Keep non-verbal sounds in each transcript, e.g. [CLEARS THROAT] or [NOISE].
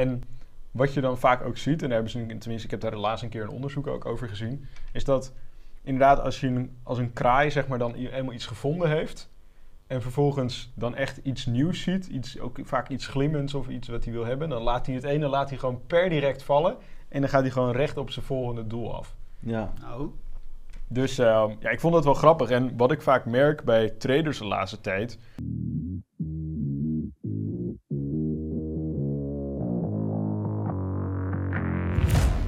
En wat je dan vaak ook ziet, en daar hebben ze, tenminste, ik heb daar laatst een keer een onderzoek ook over gezien, is dat inderdaad als je een, als een kraai zeg maar dan eenmaal iets gevonden heeft en vervolgens dan echt iets nieuws ziet, iets, ook vaak iets glimmends of iets wat hij wil hebben, dan laat hij het ene laat hij gewoon per direct vallen en dan gaat hij gewoon recht op zijn volgende doel af. Ja. Nou, Dus eh, ja, ik vond dat wel grappig. En wat ik vaak merk bij traders de laatste tijd.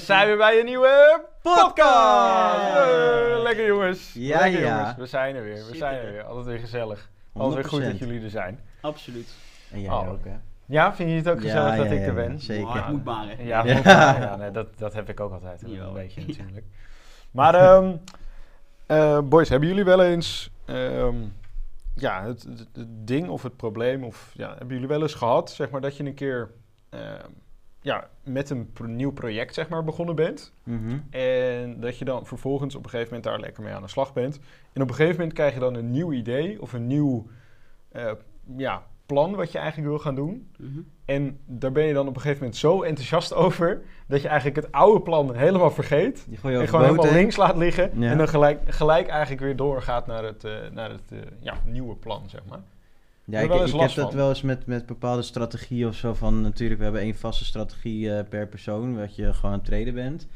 Zijn weer bij een nieuwe podcast! Lekker jongens. Ja, lekker ja. jongens. We zijn er weer. We zijn er er. weer. Altijd weer gezellig. Altijd weer goed 100%. dat jullie er zijn. absoluut. En jij Oh. ook, hè? Ja, vind je het ook Ja, gezellig dat ja, ik ja, er ben? zeker. Het moet maar, hè. Ja, [LAUGHS] Ja. moet maar. ja nee, dat, dat heb ik ook altijd. Een beetje [LAUGHS] natuurlijk. Maar ehm, eh, boys, hebben jullie wel eens ehm, ja, het, het, het ding of het probleem, of ja, hebben jullie wel eens gehad, zeg maar, dat je een keer ehm, ja, met een pro- nieuw project zeg maar, begonnen bent? Mhm. En dat je dan vervolgens op een gegeven moment daar lekker mee aan de slag bent. En op een gegeven moment krijg je dan een nieuw idee of een nieuw eh, ja, plan wat je eigenlijk wil gaan doen. Mhm. En daar ben je dan op een gegeven moment zo enthousiast over dat je eigenlijk het oude plan helemaal vergeet. Je En gewoon helemaal links laat liggen. Ja. En dan gelijk, gelijk eigenlijk weer doorgaat naar het, eh, naar het eh, ja, nieuwe plan, zeg maar. Ja, ik, ik heb dat wel eens met, met bepaalde strategieën of zo. Van natuurlijk, we hebben één vaste strategie eh, per persoon, wat je gewoon aan het traden bent.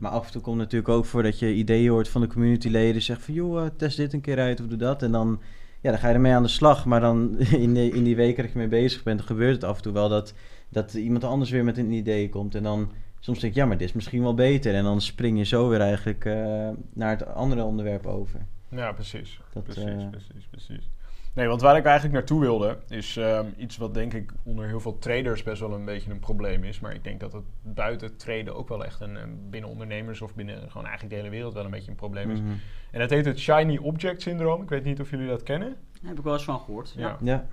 Maar af en toe komt natuurlijk ook voor dat je ideeën hoort van de communityleden. Zegt van, joh, eh, test dit een keer uit of doe dat. En dan, ja, dan ga je ermee aan de slag. Maar dan in, [LAUGHS] de, in die weken dat je mee bezig bent, gebeurt het af en toe wel dat, dat iemand anders weer met een idee komt. En dan soms denk je, ja, maar dit is misschien wel beter. En dan spring je zo weer eigenlijk eh, naar het andere onderwerp over. Ja, precies. Dat, precies, precies, precies. Nee, want waar ik eigenlijk naartoe wilde, is ehm, iets wat denk ik onder heel veel traders best wel een beetje een probleem is. Maar ik denk dat het buiten traden ook wel echt een, een binnen ondernemers of binnen gewoon eigenlijk de hele wereld wel een beetje een probleem is. Mhm. En dat heet het Shiny Object Syndroom. Ik weet niet of jullie dat kennen. Daar heb ik wel eens van gehoord. Ja. Ja,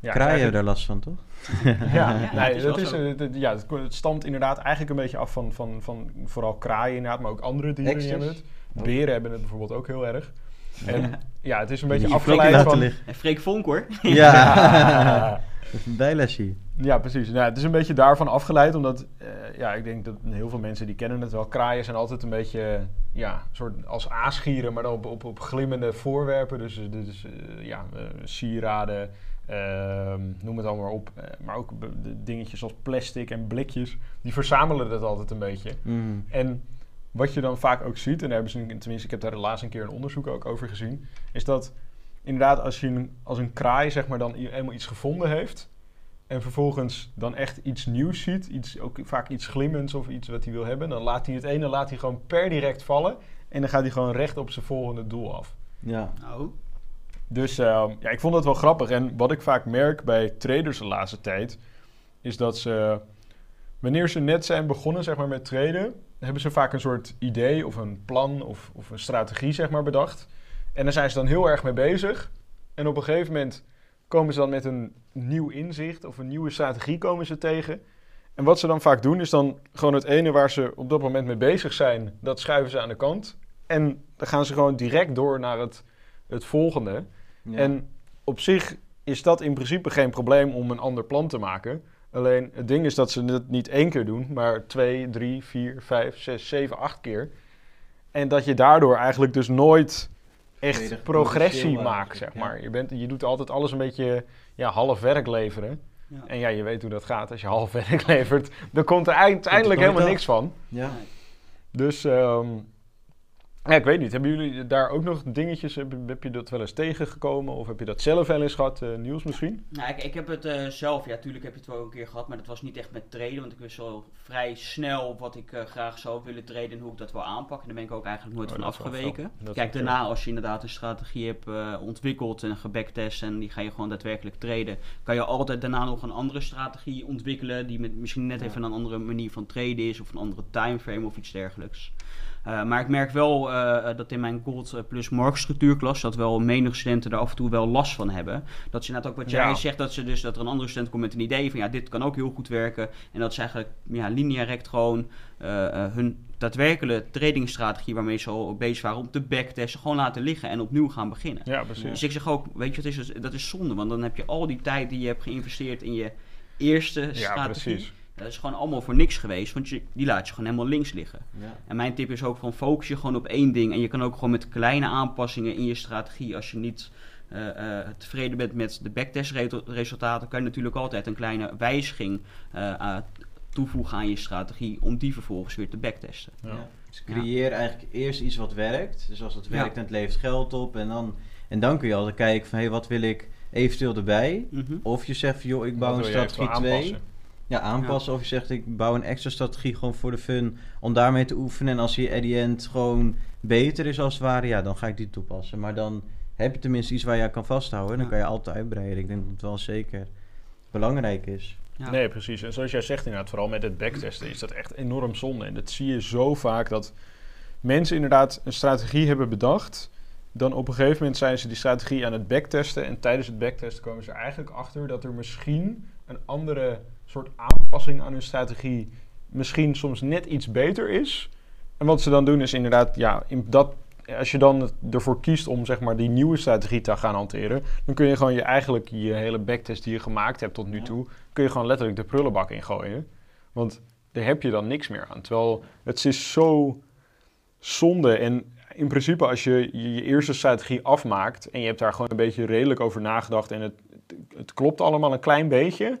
Ja, kraaien daar last van, toch? [LAUGHS] Ja, Ja, nee, het is dat wel is, ja, het, het stamt inderdaad eigenlijk een beetje af van, van, van vooral kraaien inderdaad, maar ook andere dieren die hebben het. Beren hebben het bijvoorbeeld ook heel erg. En ja, het is een beetje afgeleid van... liggen. En Freek Vonk hoor. Ja, [LAUGHS] een bijlesje. Ja, precies. Nou, het is een beetje daarvan afgeleid, omdat eh, ja, ik denk dat heel veel mensen die kennen het wel. Kraaien zijn altijd een beetje ja, soort als aasgieren, maar dan op, op, op glimmende voorwerpen. Dus, dus eh, ja, eh, sieraden, ehm, noem het allemaal maar op. Maar ook dingetjes als plastic en blikjes, die verzamelen dat altijd een beetje. Mhm. En wat je dan vaak ook ziet, en daar hebben ze, tenminste, ik heb daar laatst een keer een onderzoek ook over gezien, is dat inderdaad als je een, als een kraai zeg maar dan eenmaal iets gevonden heeft en vervolgens dan echt iets nieuws ziet, iets, ook vaak iets glimmends of iets wat hij wil hebben, dan laat hij het ene laat hij gewoon per direct vallen en dan gaat hij gewoon recht op zijn volgende doel af. Ja. Nou, Dus eh, ja, ik vond dat wel grappig. En wat ik vaak merk bij traders de laatste tijd, is dat ze, wanneer ze net zijn begonnen zeg maar, met traden, hebben ze vaak een soort idee of een plan of, of een strategie zeg maar, bedacht. En daar zijn ze dan heel erg mee bezig. En op een gegeven moment komen ze dan met een nieuw inzicht of een nieuwe strategie komen ze tegen. En wat ze dan vaak doen, is dan gewoon het ene waar ze op dat moment mee bezig zijn, dat schuiven ze aan de kant. En dan gaan ze gewoon direct door naar het, het volgende. Ja. En op zich is dat in principe geen probleem om een ander plan te maken. Alleen het ding is dat ze het niet één keer doen, maar twee, drie, vier, vijf, zes, zeven, acht keer. En dat je daardoor eigenlijk dus nooit echt progressie maakt, zeg ja. maar. Je, bent, je doet altijd alles een beetje ja, half werk leveren. ja. En ja, je weet hoe dat gaat. Als je half [LAUGHS] werk levert, dan komt er uiteindelijk helemaal niks van. ja. Dus ehm, Ja, ik weet niet. Hebben jullie daar ook nog dingetjes, heb, heb je dat wel eens tegengekomen? Of heb je dat zelf wel eens gehad, uh, Niels misschien? Nou, ik, ik heb het uh, zelf, ja, natuurlijk heb je het wel een keer gehad, maar dat was niet echt met traden. Want ik wist wel vrij snel wat ik uh, graag zou willen traden en hoe ik dat wil aanpakken. Daar ben ik ook eigenlijk nooit Oh, van afgeweken. Kijk, daarna als je inderdaad een strategie hebt eh, ontwikkeld en gebacktest en die ga je gewoon daadwerkelijk traden, kan je altijd daarna nog een andere strategie ontwikkelen die met misschien net Ja. even een andere manier van traden is of een andere timeframe of iets dergelijks. Uh, maar ik merk wel uh, dat in mijn Gold eh, Plus marktstructuurklas dat wel menig studenten er af en toe wel last van hebben. Dat ze net ook wat jij Ja. zegt, dat, ze dus, dat er een andere student komt met een idee van ja, dit kan ook heel goed werken. En dat ze eigenlijk ja, lineairect gewoon eh, eh, hun daadwerkelijke tradingstrategie waarmee ze al bezig waren om te backtesten, gewoon laten liggen en opnieuw gaan beginnen. Ja, Dus precies. ik zeg ook, weet je, wat is, dat is zonde, want dan heb je al die tijd die je hebt geïnvesteerd in je eerste Ja, strategie. precies. Dat is gewoon allemaal voor niks geweest, want je, die laat je gewoon helemaal links liggen. Ja. En mijn tip is ook van focus je gewoon op één ding. En je kan ook gewoon met kleine aanpassingen in je strategie, als je niet eh, eh, tevreden bent met de backtestresultaten, kan je natuurlijk altijd een kleine wijziging eh, toevoegen aan je strategie om die vervolgens weer te backtesten. Ja. Dus creëer eigenlijk eerst iets wat werkt. Dus als het werkt en het levert geld op en dan, en dan kun je altijd kijken van hey, wat wil ik eventueel erbij? Mhm. Of je zegt joh, ik bouw een strategie 2 ja, aanpassen. Of je zegt, ik bouw een extra strategie gewoon voor de fun om daarmee te oefenen. En als die at end gewoon beter is als het ware, ja, dan ga ik die toepassen. Maar dan heb je tenminste iets waar je aan kan vasthouden. En dan kan je altijd uitbreiden. Ik denk dat het wel zeker belangrijk is. Nee, precies. En zoals jij zegt inderdaad, vooral met het backtesten is dat echt enorm zonde. En dat zie je zo vaak dat mensen inderdaad een strategie hebben bedacht. Dan op een gegeven moment zijn ze die strategie aan het backtesten. En tijdens het backtesten komen ze eigenlijk achter dat er misschien een andere soort aanpassing aan hun strategie misschien soms net iets beter is. En wat ze dan doen is inderdaad, ja, in dat, als je dan ervoor kiest om zeg maar die nieuwe strategie te gaan hanteren, dan kun je gewoon je eigenlijk je hele backtest die je gemaakt hebt tot nu toe, kun je gewoon letterlijk de prullenbak ingooien. Want daar heb je dan niks meer aan. Terwijl het is zo zonde. En in principe als je je, eerste strategie afmaakt en je hebt daar gewoon een beetje redelijk over nagedacht en het, het klopt allemaal een klein beetje,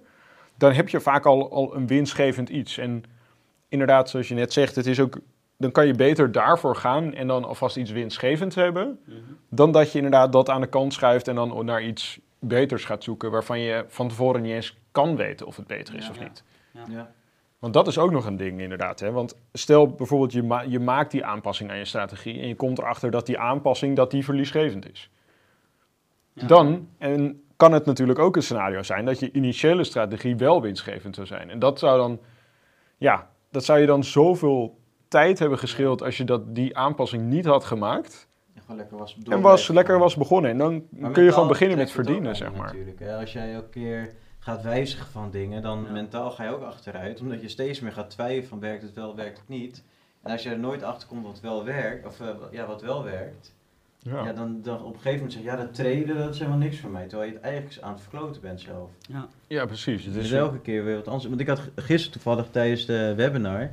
dan heb je vaak al, al een winstgevend iets. En inderdaad, zoals je net zegt, het is ook, dan kan je beter daarvoor gaan en dan alvast iets winstgevends hebben, Mhm. dan dat je inderdaad dat aan de kant schuift en dan naar iets beters gaat zoeken waarvan je van tevoren niet eens kan weten of het beter is Ja. of Ja. niet. Ja. Want dat is ook nog een ding inderdaad. Hè? Want stel bijvoorbeeld je, ma- je maakt die aanpassing aan je strategie en je komt erachter dat die aanpassing dat die verliesgevend is. Ja. Dan en kan het natuurlijk ook een scenario zijn dat je initiële strategie wel winstgevend zou zijn. En dat zou dan, ja, dat zou je dan zoveel tijd hebben gescheeld als je dat, die aanpassing niet had gemaakt. En gewoon lekker was En was, lekker was begonnen. En dan kun je gewoon beginnen met verdienen, zeg maar. Natuurlijk, hè. Als jij elke keer gaat wijzigen van dingen, dan Ja. mentaal ga je ook achteruit. Omdat je steeds meer gaat twijfelen van werkt het wel, werkt het niet. En als je er nooit achter komt wat wel werkt, of eh, ja, wat wel werkt, ja. Ja. dan, dan op een gegeven moment zeg je, ja, dat traden, dat is helemaal niks voor mij. Terwijl je het eigenlijk aan het verkloten bent zelf. ja, precies. Het Dus is elke keer weer wat anders. Want ik had gisteren toevallig tijdens de webinar,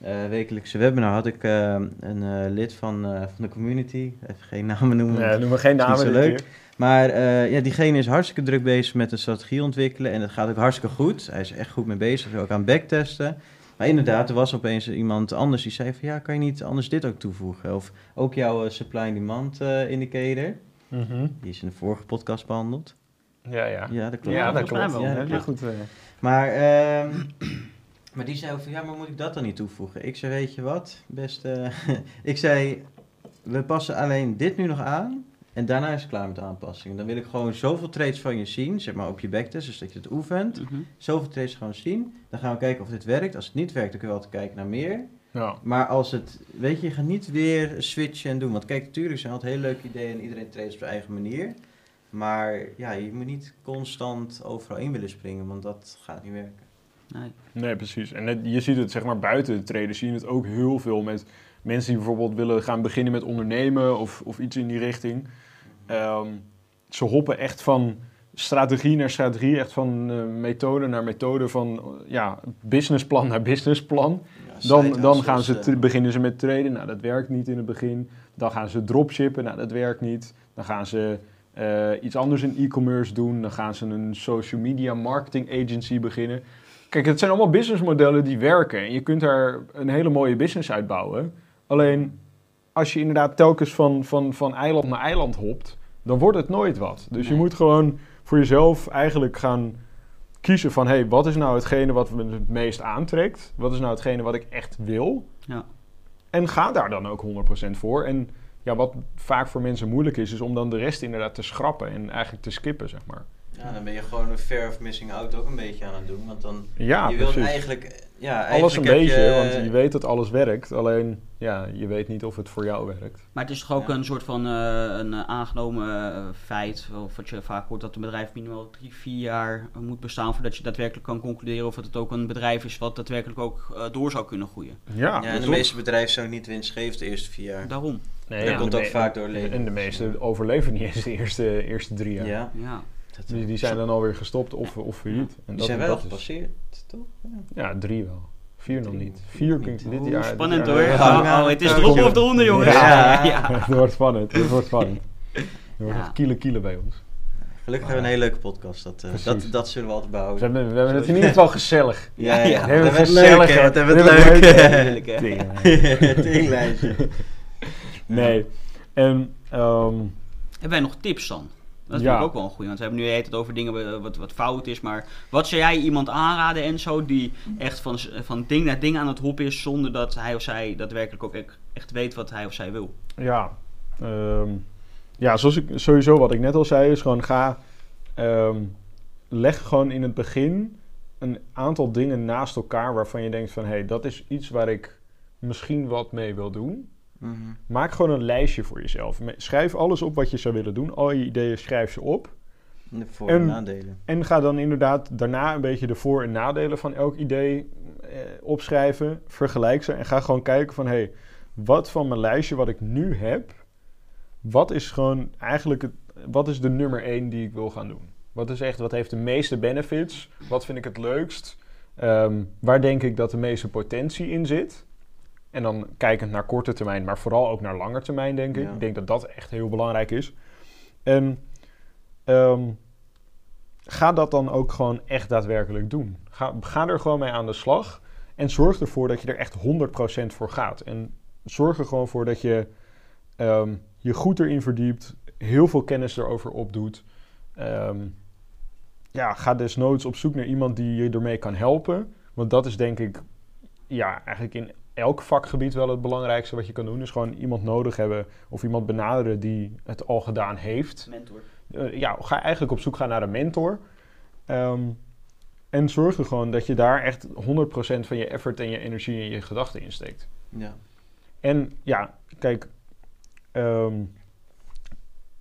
eh, wekelijkse webinar, had ik eh, een eh, lid van, eh, van de community, even geen namen noemen. Ja, noem maar geen Is niet namen zo leuk. keer. Maar eh, ja, diegene is hartstikke druk bezig met een strategie ontwikkelen. En dat gaat ook hartstikke goed. Hij is echt goed mee bezig. Ook aan backtesten. Maar inderdaad, er was opeens iemand anders die zei van... Ja, kan je niet anders dit ook toevoegen? Of ook jouw eh, supply and demand eh, indicator. Mhm. Die is in de vorige podcast behandeld. Ja, ja. Ja, dat klopt. Ja, dat klopt. wel. Ja, je ja. goed. eh, Maar, ehm, [CLEARS THROAT] maar die zei ook van... Ja, maar moet ik dat dan niet toevoegen? Ik zei, weet je wat? Best, eh, [LAUGHS] ik zei, we passen alleen dit nu nog aan... En daarna is het klaar met de aanpassingen. Dan wil ik gewoon zoveel trades van je zien, zeg maar op je backtest, dus dat je het oefent. Mhm. Zoveel trades gewoon zien. Dan gaan we kijken of dit werkt. Als het niet werkt, dan kunnen we altijd kijken naar meer. Ja. Maar als het, weet je, je gaat niet weer switchen en doen. Want kijk, natuurlijk zijn altijd heel leuke ideeën en iedereen trades op zijn eigen manier. Maar ja, je moet niet constant overal in willen springen, want dat gaat niet werken. Nee. Nee, precies. En het- je ziet het zeg maar buiten de traders, zie je het ook heel veel met mensen die bijvoorbeeld willen gaan beginnen met ondernemen of, of iets in die richting. Ehm, ze hoppen echt van strategie naar strategie, echt van eh, methode naar methode, van eh, ja, businessplan naar businessplan. Ja, Dan, dan gaan ze t- beginnen ze met traden. Nou, dat werkt niet in het begin. Dan gaan ze dropshippen. Nou, dat werkt niet. Dan gaan ze eh, iets anders in e-commerce doen. Dan gaan ze een social media marketing agency beginnen. Kijk, het zijn allemaal businessmodellen die werken. En je kunt daar een hele mooie business uitbouwen. Alleen, als je inderdaad telkens van, van, van eiland naar eiland hopt, dan wordt het nooit wat. Dus je moet gewoon voor jezelf eigenlijk gaan kiezen van... hé, hey, wat is nou hetgene wat me het meest aantrekt? Wat is nou hetgene wat ik echt wil? Ja. En ga daar dan ook 100% voor. En ja, wat vaak voor mensen moeilijk is, is om dan de rest inderdaad te schrappen en eigenlijk te skippen, zeg maar. Ja, dan ben je gewoon een fair of missing out ook een beetje aan het doen. Want dan, Ja, je wilt precies. eigenlijk... Ja, Alles een beetje, je, want je weet dat alles werkt. Alleen, ja, je weet niet of het voor jou werkt. Maar het is toch ook Ja. een soort van eh, een eh, aangenomen eh, feit, of wat je vaak hoort, dat een bedrijf minimaal drie, vier jaar moet bestaan voordat je daadwerkelijk kan concluderen of het ook een bedrijf is wat daadwerkelijk ook door zou kunnen groeien. Ja, Ja, en de meeste bedrijven zijn niet winstgevend de eerste vier jaar. Daarom. Nee, Dat en komt de ook vaak door leven. En de meeste overleven niet eens de eerste, eerste drie jaar. Ja, Ja. Dat, Die, die zijn dan alweer gestopt of, of failliet. En die dat, zijn dat wel is- gepasseerd, toch? Ja. Ja, drie wel. Vier nog niet. Vier kun je dit Oeh, jaar... spannend hoor. Ja. Oh, oh, het is erop of eronder jongens. Ja. [LAUGHS] ja. het wordt spannend. Het wordt spannend. Er wordt Ja. echt kiele kiele bij ons. Gelukkig hebben we een hele leuke podcast. Dat, eh, dat, dat zullen we altijd We behouden. hebben, we hebben het in ieder geval gezellig. Ja, [LAUGHS] ja. We We hebben het het gezellig. We hebben We het het leuk. Dingen. [LAUGHS] Tinglijstje. Nee. En, ehm, Hebben wij nog tips dan? Dat is Ja. natuurlijk ook wel een goeie, want we hebben nu het over dingen wa- wat, wat fout is. Maar wat zou jij iemand aanraden en zo die echt van, s- van ding naar ding aan het hoppen is zonder dat hij of zij daadwerkelijk ook echt- weet wat hij of zij wil? Ja, ehm, ja zoals ik, sowieso wat ik net al zei, is gewoon ga, ehm, leg gewoon in het begin een aantal dingen naast elkaar waarvan je denkt van, hé, hey, dat is iets waar ik misschien wat mee wil doen. Mhm. Maak gewoon een lijstje voor jezelf. Schrijf alles op wat je zou willen doen. Al je ideeën schrijf ze op. De voor- en En- nadelen. En ga dan inderdaad daarna een beetje de voor- en nadelen van elk idee eh, opschrijven. Vergelijk ze en ga gewoon kijken van... hé, hey, wat van mijn lijstje wat ik nu heb... wat is gewoon eigenlijk het, wat is de nummer één die ik wil gaan doen? Wat is echt, wat heeft de meeste benefits? Wat vind ik het leukst? Ehm, waar denk ik dat de meeste potentie in zit? En dan kijkend naar korte termijn, maar vooral ook naar lange termijn, denk ik. Ja. Ik denk dat dat echt heel belangrijk is. En ehm, ga dat dan ook gewoon echt daadwerkelijk doen. Ga, ga er gewoon mee aan de slag. En zorg ervoor dat je er echt 100% voor gaat. En zorg er gewoon voor dat je ehm, je goed erin verdiept. Heel veel kennis erover opdoet. Ehm, ja, ga desnoods op zoek naar iemand die je ermee kan helpen. Want dat is denk ik, ja, eigenlijk in elk vakgebied wel het belangrijkste wat je kan doen. Is gewoon iemand nodig hebben of iemand benaderen die het al gedaan heeft. Mentor. Eh, ja, ga eigenlijk op zoek gaan naar een mentor. Ehm, en zorg er gewoon dat je daar echt 100% van je effort en je energie en je gedachten in steekt. Ja. En ja, kijk, ehm,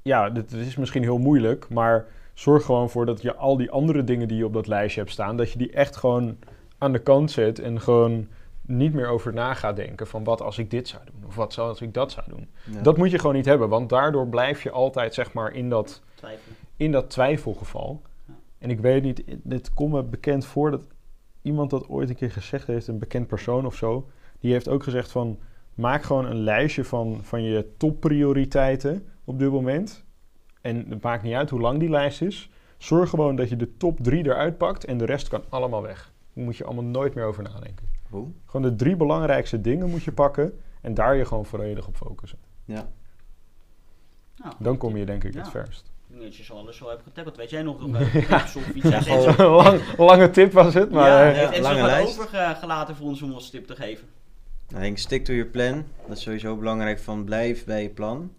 ja, dit is misschien heel moeilijk, maar zorg gewoon voor dat je al die andere dingen die je op dat lijstje hebt staan, dat je die echt gewoon aan de kant zet en gewoon niet meer over na gaat denken van wat als ik dit zou doen of wat zou als ik dat zou doen. Ja. Dat moet je gewoon niet hebben, want daardoor blijf je altijd zeg maar in dat in dat twijfelgeval. Ja. En ik weet niet, dit komt me bekend voor dat iemand dat ooit een keer gezegd heeft, een bekend persoon of zo. Die heeft ook gezegd van, maak gewoon een lijstje van, van je topprioriteiten op dit moment. En het maakt niet uit hoe lang die lijst is. Zorg gewoon dat je de top drie eruit pakt en de rest kan allemaal weg. Daar moet je allemaal nooit meer over nadenken. Hoe? Gewoon de drie belangrijkste dingen moet je pakken en daar je gewoon volledig op focussen. Ja. Nou, Dan kom je denk ik Ja. het verst. Ik denk dat je zo alles zo hebt getackeld. Weet jij nog eh, iets? [LAUGHS] Ja, Enzo- Lang, lange tip was het, maar... ja, eh, heeft Enzo lange lijst. overgelaten voor ons om ons tip te geven? Nou, ik denk stick to your plan. Dat is sowieso belangrijk van blijf bij je plan.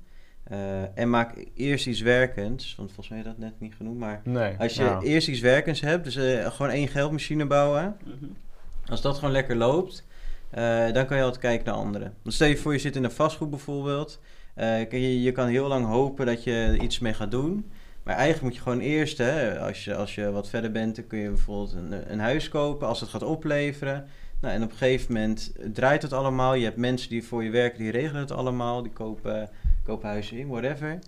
Eh, en maak eerst iets werkends. Want volgens mij heb je dat net niet genoemd. Maar nee. als je ja. eerst iets werkends hebt, dus eh, gewoon één geldmachine bouwen. Mhm. Als dat gewoon lekker loopt, eh, dan kan je altijd kijken naar anderen. Want stel je voor je zit in een vastgoed bijvoorbeeld. Eh, je, je kan heel lang hopen dat je er iets mee gaat doen. Maar eigenlijk moet je gewoon eerst, hè, als, je, als je wat verder bent, dan kun je bijvoorbeeld een, een huis kopen als het gaat opleveren. Nou, en op een gegeven moment draait het allemaal. Je hebt mensen die voor je werken, die regelen het allemaal. Die kopen, kopen huizen in, whatever.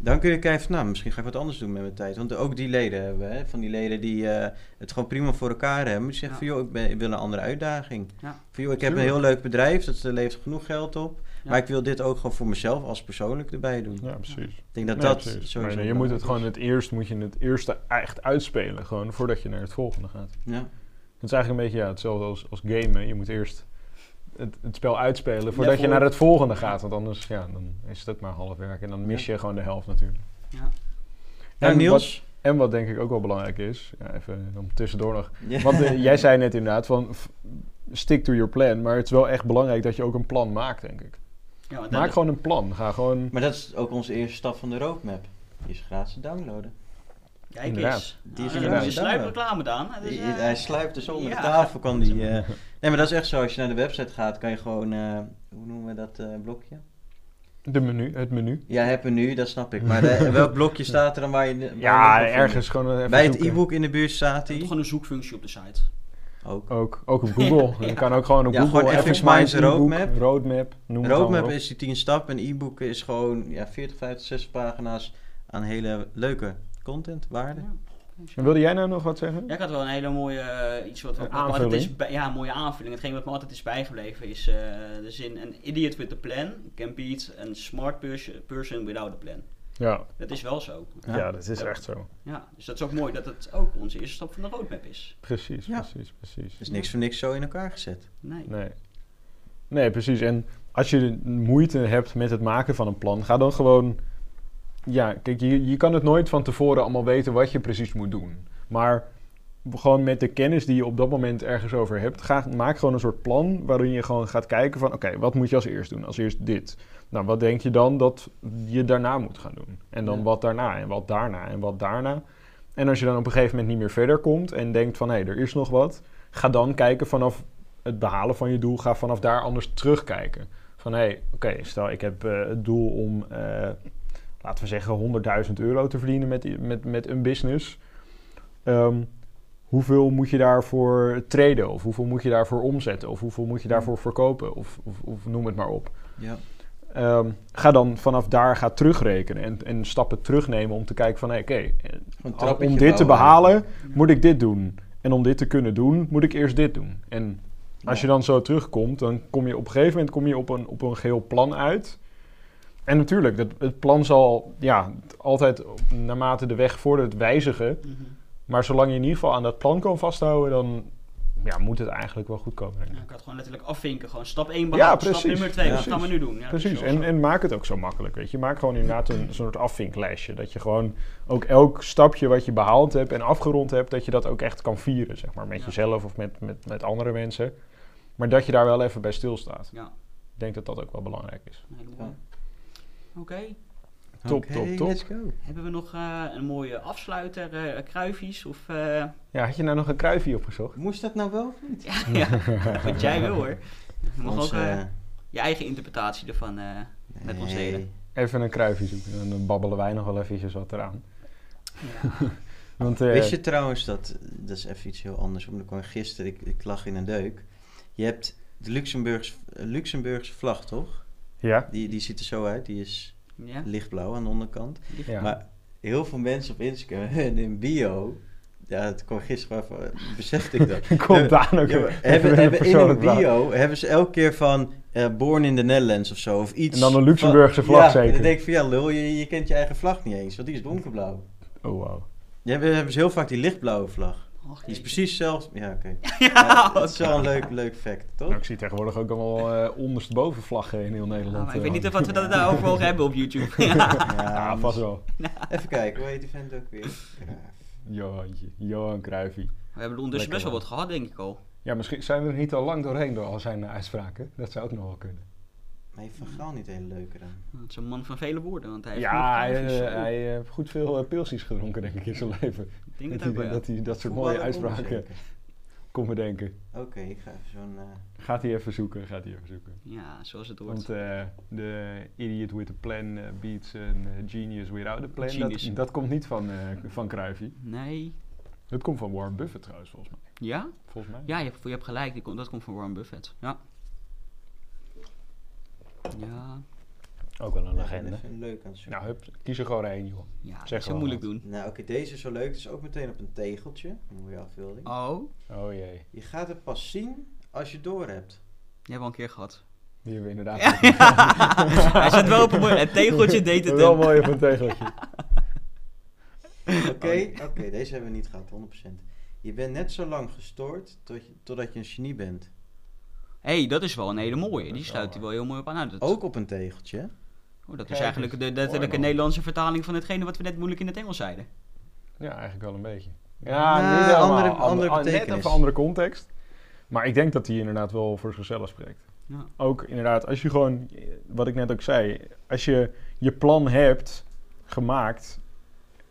Dan kun je kijken van, nou, misschien ga ik wat anders doen met mijn tijd. Want ook die leden hebben we, hè, van die leden die eh, het gewoon prima voor elkaar hebben. Die zeggen Ja. van, joh, ik, ben, ik wil een andere uitdaging. Ja. Van, joh, ik heb een heel leuk bedrijf, dat levert genoeg geld op. Ja. Maar ik wil dit ook gewoon voor mezelf als persoonlijk erbij doen. Ja, precies. Ik denk dat dat precies. sowieso Maar nee, je moet het gewoon het eerst, moet je het eerste echt uitspelen, gewoon voordat je naar het volgende gaat. Ja. Het is eigenlijk een beetje ja, hetzelfde als, als gamen. Je moet eerst het, het spel uitspelen voordat je voor- naar het volgende gaat. Want anders ja, dan is het maar half werk en dan mis je gewoon de helft natuurlijk. Ja. En Niels? En wat denk ik ook wel belangrijk is, ja, even om tussendoor nog. Ja. Want eh, jij zei net inderdaad van stick to your plan. Maar het is wel echt belangrijk dat je ook een plan maakt, denk ik. Maak gewoon een plan. Ga gewoon... Maar dat is ook onze eerste stap van de roadmap. Die is gratis te downloaden. Kijk Inderdaad. eens. Die Die is inderdaad. je sluipreclame dan. Dus, hij sluipt dus onder ja. de tafel. Kan die, [LAUGHS] eh, Nee, maar dat is echt zo. Als je naar de website gaat, kan je gewoon... eh, hoe noemen we dat eh, blokje? De menu, het menu. Ja, heb een nu, dat snap ik. Maar de- welk [LAUGHS] blokje staat er dan waar je... waar Ja, ergens gewoon even Bij het e-book in de buurt staat hij. gewoon een zoekfunctie op de site. Ook. Ook, ook op Google. [LAUGHS] Je kan ook gewoon op Ja, Google... gewoon FX Minds roadmap. Roadmap, noem het Roadmap is die 10 stappen. En e-book is gewoon ja, 40, 50, 60 pagina's aan hele leuke content, waarde. Ja. En wilde jij nou nog wat zeggen? Ja, ik had wel een hele mooie, eh, iets wat, wat aanvulling. is bij- ja, een mooie aanvulling. Hetgeen wat me altijd is bijgebleven is eh, de zin: An idiot with a plan can beat a smart pers- person without a plan. Ja, Dat is wel zo. ja. Ja. dat is Ja. echt zo. Ja, dus dat is ook mooi dat het ook onze eerste stap van de roadmap is. Precies, Ja. precies, precies. Dus niks voor niks zo in elkaar gezet. Nee. Nee. Nee, precies. En als je moeite hebt met het maken van een plan, ga dan gewoon. Ja, kijk, je, je kan het nooit van tevoren allemaal weten wat je precies moet doen. Maar gewoon met de kennis die je op dat moment ergens over hebt, ga, maak gewoon een soort plan waarin je gewoon gaat kijken van, oké, wat moet je als eerst doen? Als eerst dit. Nou, wat denk je dan dat je daarna moet gaan doen? En dan Ja. wat daarna en wat daarna en wat daarna. En als je dan op een gegeven moment niet meer verder komt en denkt van, hé, er is nog wat, ga dan kijken vanaf het behalen van je doel, ga vanaf daar anders terugkijken. Van hé, hey, oké, stel ik heb eh, het doel om, eh, laten we zeggen, 100.000 euro te verdienen met, met, met een business. Ehm, hoeveel moet je daarvoor traden? Of hoeveel moet je daarvoor omzetten? Of hoeveel moet je daarvoor verkopen? Of, of, of noem het maar op. Ja. Ehm, ga dan vanaf daar ga terugrekenen en, en stappen terugnemen om te kijken van hé, oké, eh, om dit te behalen moet ik dit doen. En om dit te kunnen doen, moet ik eerst dit doen. En als je dan zo terugkomt, dan kom je op een gegeven moment kom je op, een, op een geheel plan uit. En natuurlijk, dat, het plan zal ja, altijd naarmate de weg vordert wijzigen. Mhm. Maar zolang je in ieder geval aan dat plan kan vasthouden, dan ja, moet het eigenlijk wel goed komen. Ja, ik had gewoon letterlijk afvinken. Gewoon stap 1 behaald. Stap nummer 2, Ja, wat gaan we nu doen? Ja, Precies, en, en maak het ook zo makkelijk, weet je. Maak gewoon inderdaad een soort afvinklijstje. Dat je gewoon ook elk stapje wat je behaald hebt en afgerond hebt... dat je dat ook echt kan vieren, zeg maar. Met Ja. jezelf of met, met, met andere mensen. Maar dat je daar wel even bij stilstaat. Ja, Ik denk dat dat ook wel belangrijk is. helemaal. Oké, Top, top, top. let's go. hebben we nog eh, een mooie afsluiter, eh kruifjes? Of, eh, Ja, had je nou nog een kruifje opgezocht? Moest dat nou wel of niet? ja, ja, [LAUGHS] wat jij wil hoor. Je mag Ons, ook eh, eh, je eigen interpretatie ervan eh, met ons delen. Even een kruifje zoeken. En dan babbelen wij nog wel eventjes wat eraan. Ja. [LAUGHS] Want, eh, Wist je trouwens dat, dat is even iets heel anders, omdat ik gisteren, ik, ik lag in een deuk. Je hebt de Luxemburgs, eh, Luxemburgse vlag, toch? Ja? Die, die ziet er zo uit, die is ja? lichtblauw aan de onderkant. Ja. Maar heel veel mensen op Instagram [LAUGHS] en in bio, ja, het kwam gisteren even, besefte ik dat. [LAUGHS] Komt aan ook Ja, hebben, hebben in een bio hebben ze elke keer van eh, Born in the Netherlands of zo. Of iets En dan een Luxemburgse vlag ja, zeker. En dan denk ik van ja, lul, je, je kent je eigen vlag niet eens, want die is donkerblauw. Oh, wow. Ja, hebben ze heel vaak die lichtblauwe vlag. Och, Die is precies zelfs. Ja, oké. [LAUGHS] Ja, Ja, dat is wel een leuk, leuk fact, toch? Nou, ik zie tegenwoordig ook allemaal eh ondersteboven vlaggen in heel Ja, Nederland. maar ik weet eh, niet of wat we dat [LAUGHS] daarover mogen hebben op YouTube. [LAUGHS] ja. Ja, vast wel. Even kijken, hoe heet die vent ook weer? Johantje, Johan Cruijffie. We hebben er ondertussen best wel wat gehad, denk ik al. Ja, misschien zijn we er niet al lang doorheen door al zijn uitspraken. Dat zou ook nog wel kunnen. Maar heeft Van Gaal niet hele leuke dan? Het is een man van vele woorden, want hij heeft ja, hij, eh. Zo, hij heeft goed veel uh, pilsjes gedronken, denk ik, in zijn leven. ik denk Dat het wel, hij, dat hij dat soort mooie uitspraken kon bedenken. Oké, ik ga even zo'n... eh, Gaat hij even zoeken, gaat hij even zoeken. Ja, zoals het hoort. Want eh, de idiot with a plan eh, beats een eh, genius without a plan. Genius. Dat, dat komt niet van, eh van Cruijffie. Nee. Dat komt van Warren Buffett trouwens, volgens mij. Ja? Volgens mij. Ja, je hebt, je hebt gelijk. Die komt- dat komt van Warren Buffett. Ja. Ja. Ook wel een legende. even leuk aan het zoeken. Nou, hup, kies er gewoon één, joh. Ja, Zeg zo moeilijk wat. doen. Nou, oké, deze is zo leuk. Het is ook meteen op een tegeltje. Een mooie afbeelding. Oh. Oh jee, Je gaat het pas zien als je door hebt. Die hebben we al een keer gehad. die hebben we inderdaad. [LAUGHS] Ja. [LAUGHS] Hij zit wel op een mooi... Het tegeltje deed het Wel hem. mooi op een tegeltje. [LAUGHS] Oké, oké, deze hebben we niet gehad, 100%. Je bent net zo lang gestoord tot je, totdat je een genie bent. Hey, dat is wel een hele mooie. Die sluit hij wel heel mooi op aan. Nou, dat, Ook op een tegeltje. oh, dat is eigenlijk de letterlijke. Nederlandse vertaling van hetgene wat we net moeilijk in het Engels zeiden. Ja, eigenlijk wel een beetje. Ja, Ja, niet helemaal. andere- Ander- andere net betekenis. even andere context. Maar ik denk dat hij inderdaad wel voor zichzelf spreekt. Ja. Ook inderdaad, als je gewoon, wat ik net ook zei, als je je plan hebt gemaakt.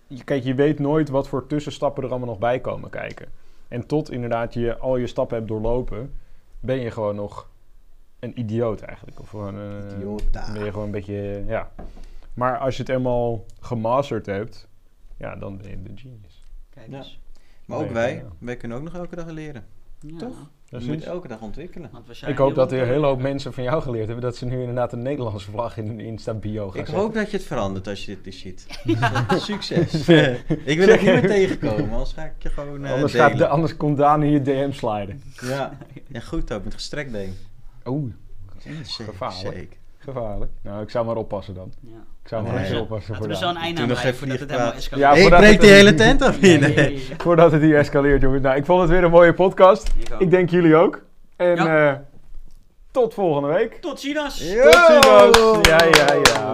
je- Kijk, je weet nooit wat voor tussenstappen er allemaal nog bij komen kijken. En tot inderdaad je al je stappen hebt doorlopen, ben je gewoon nog een idioot eigenlijk. Of gewoon, eh, Idiota. ben je gewoon een beetje, ja. Maar als je het eenmaal gemasterd hebt, ja, dan ben je de genius. Kijk Ja. eens. Maar ook wij, ja. wij kunnen ook nog elke dag leren. Ja. Toch? Je Precies. moet elke dag ontwikkelen. We Ik hoop dat er een hele hoop mensen van jou geleerd hebben dat ze nu inderdaad een Nederlandse vlag in hun Insta-bio gaan Ik zetten. hoop dat je het verandert als je dit eens ziet. [LAUGHS] Succes. [LAUGHS] ik wil het niet meer [LAUGHS] tegenkomen, anders ga ik je gewoon eh anders, gaat, de- anders komt Daan in je DM sliden. Ja. Ja, goed ook, met gestrekt been. Oeh, Gevaarlijk. zeker. gevaarlijk. Nou, ik zou maar oppassen dan. Ja. Ik zou maar Nee. even oppassen Laten voor we zo Daan. een einde Toen nog aan even voordat het helemaal escaleert. Ja, ik voordat breek het- die hele tent af hier. nee, Nee. nee. Voordat het hier escaleert, jongens. Nou, ik vond het weer een mooie podcast. Ik denk jullie ook. En Ja. eh, tot volgende week. Tot ziens! Tot ziens. Ja, ja, ja.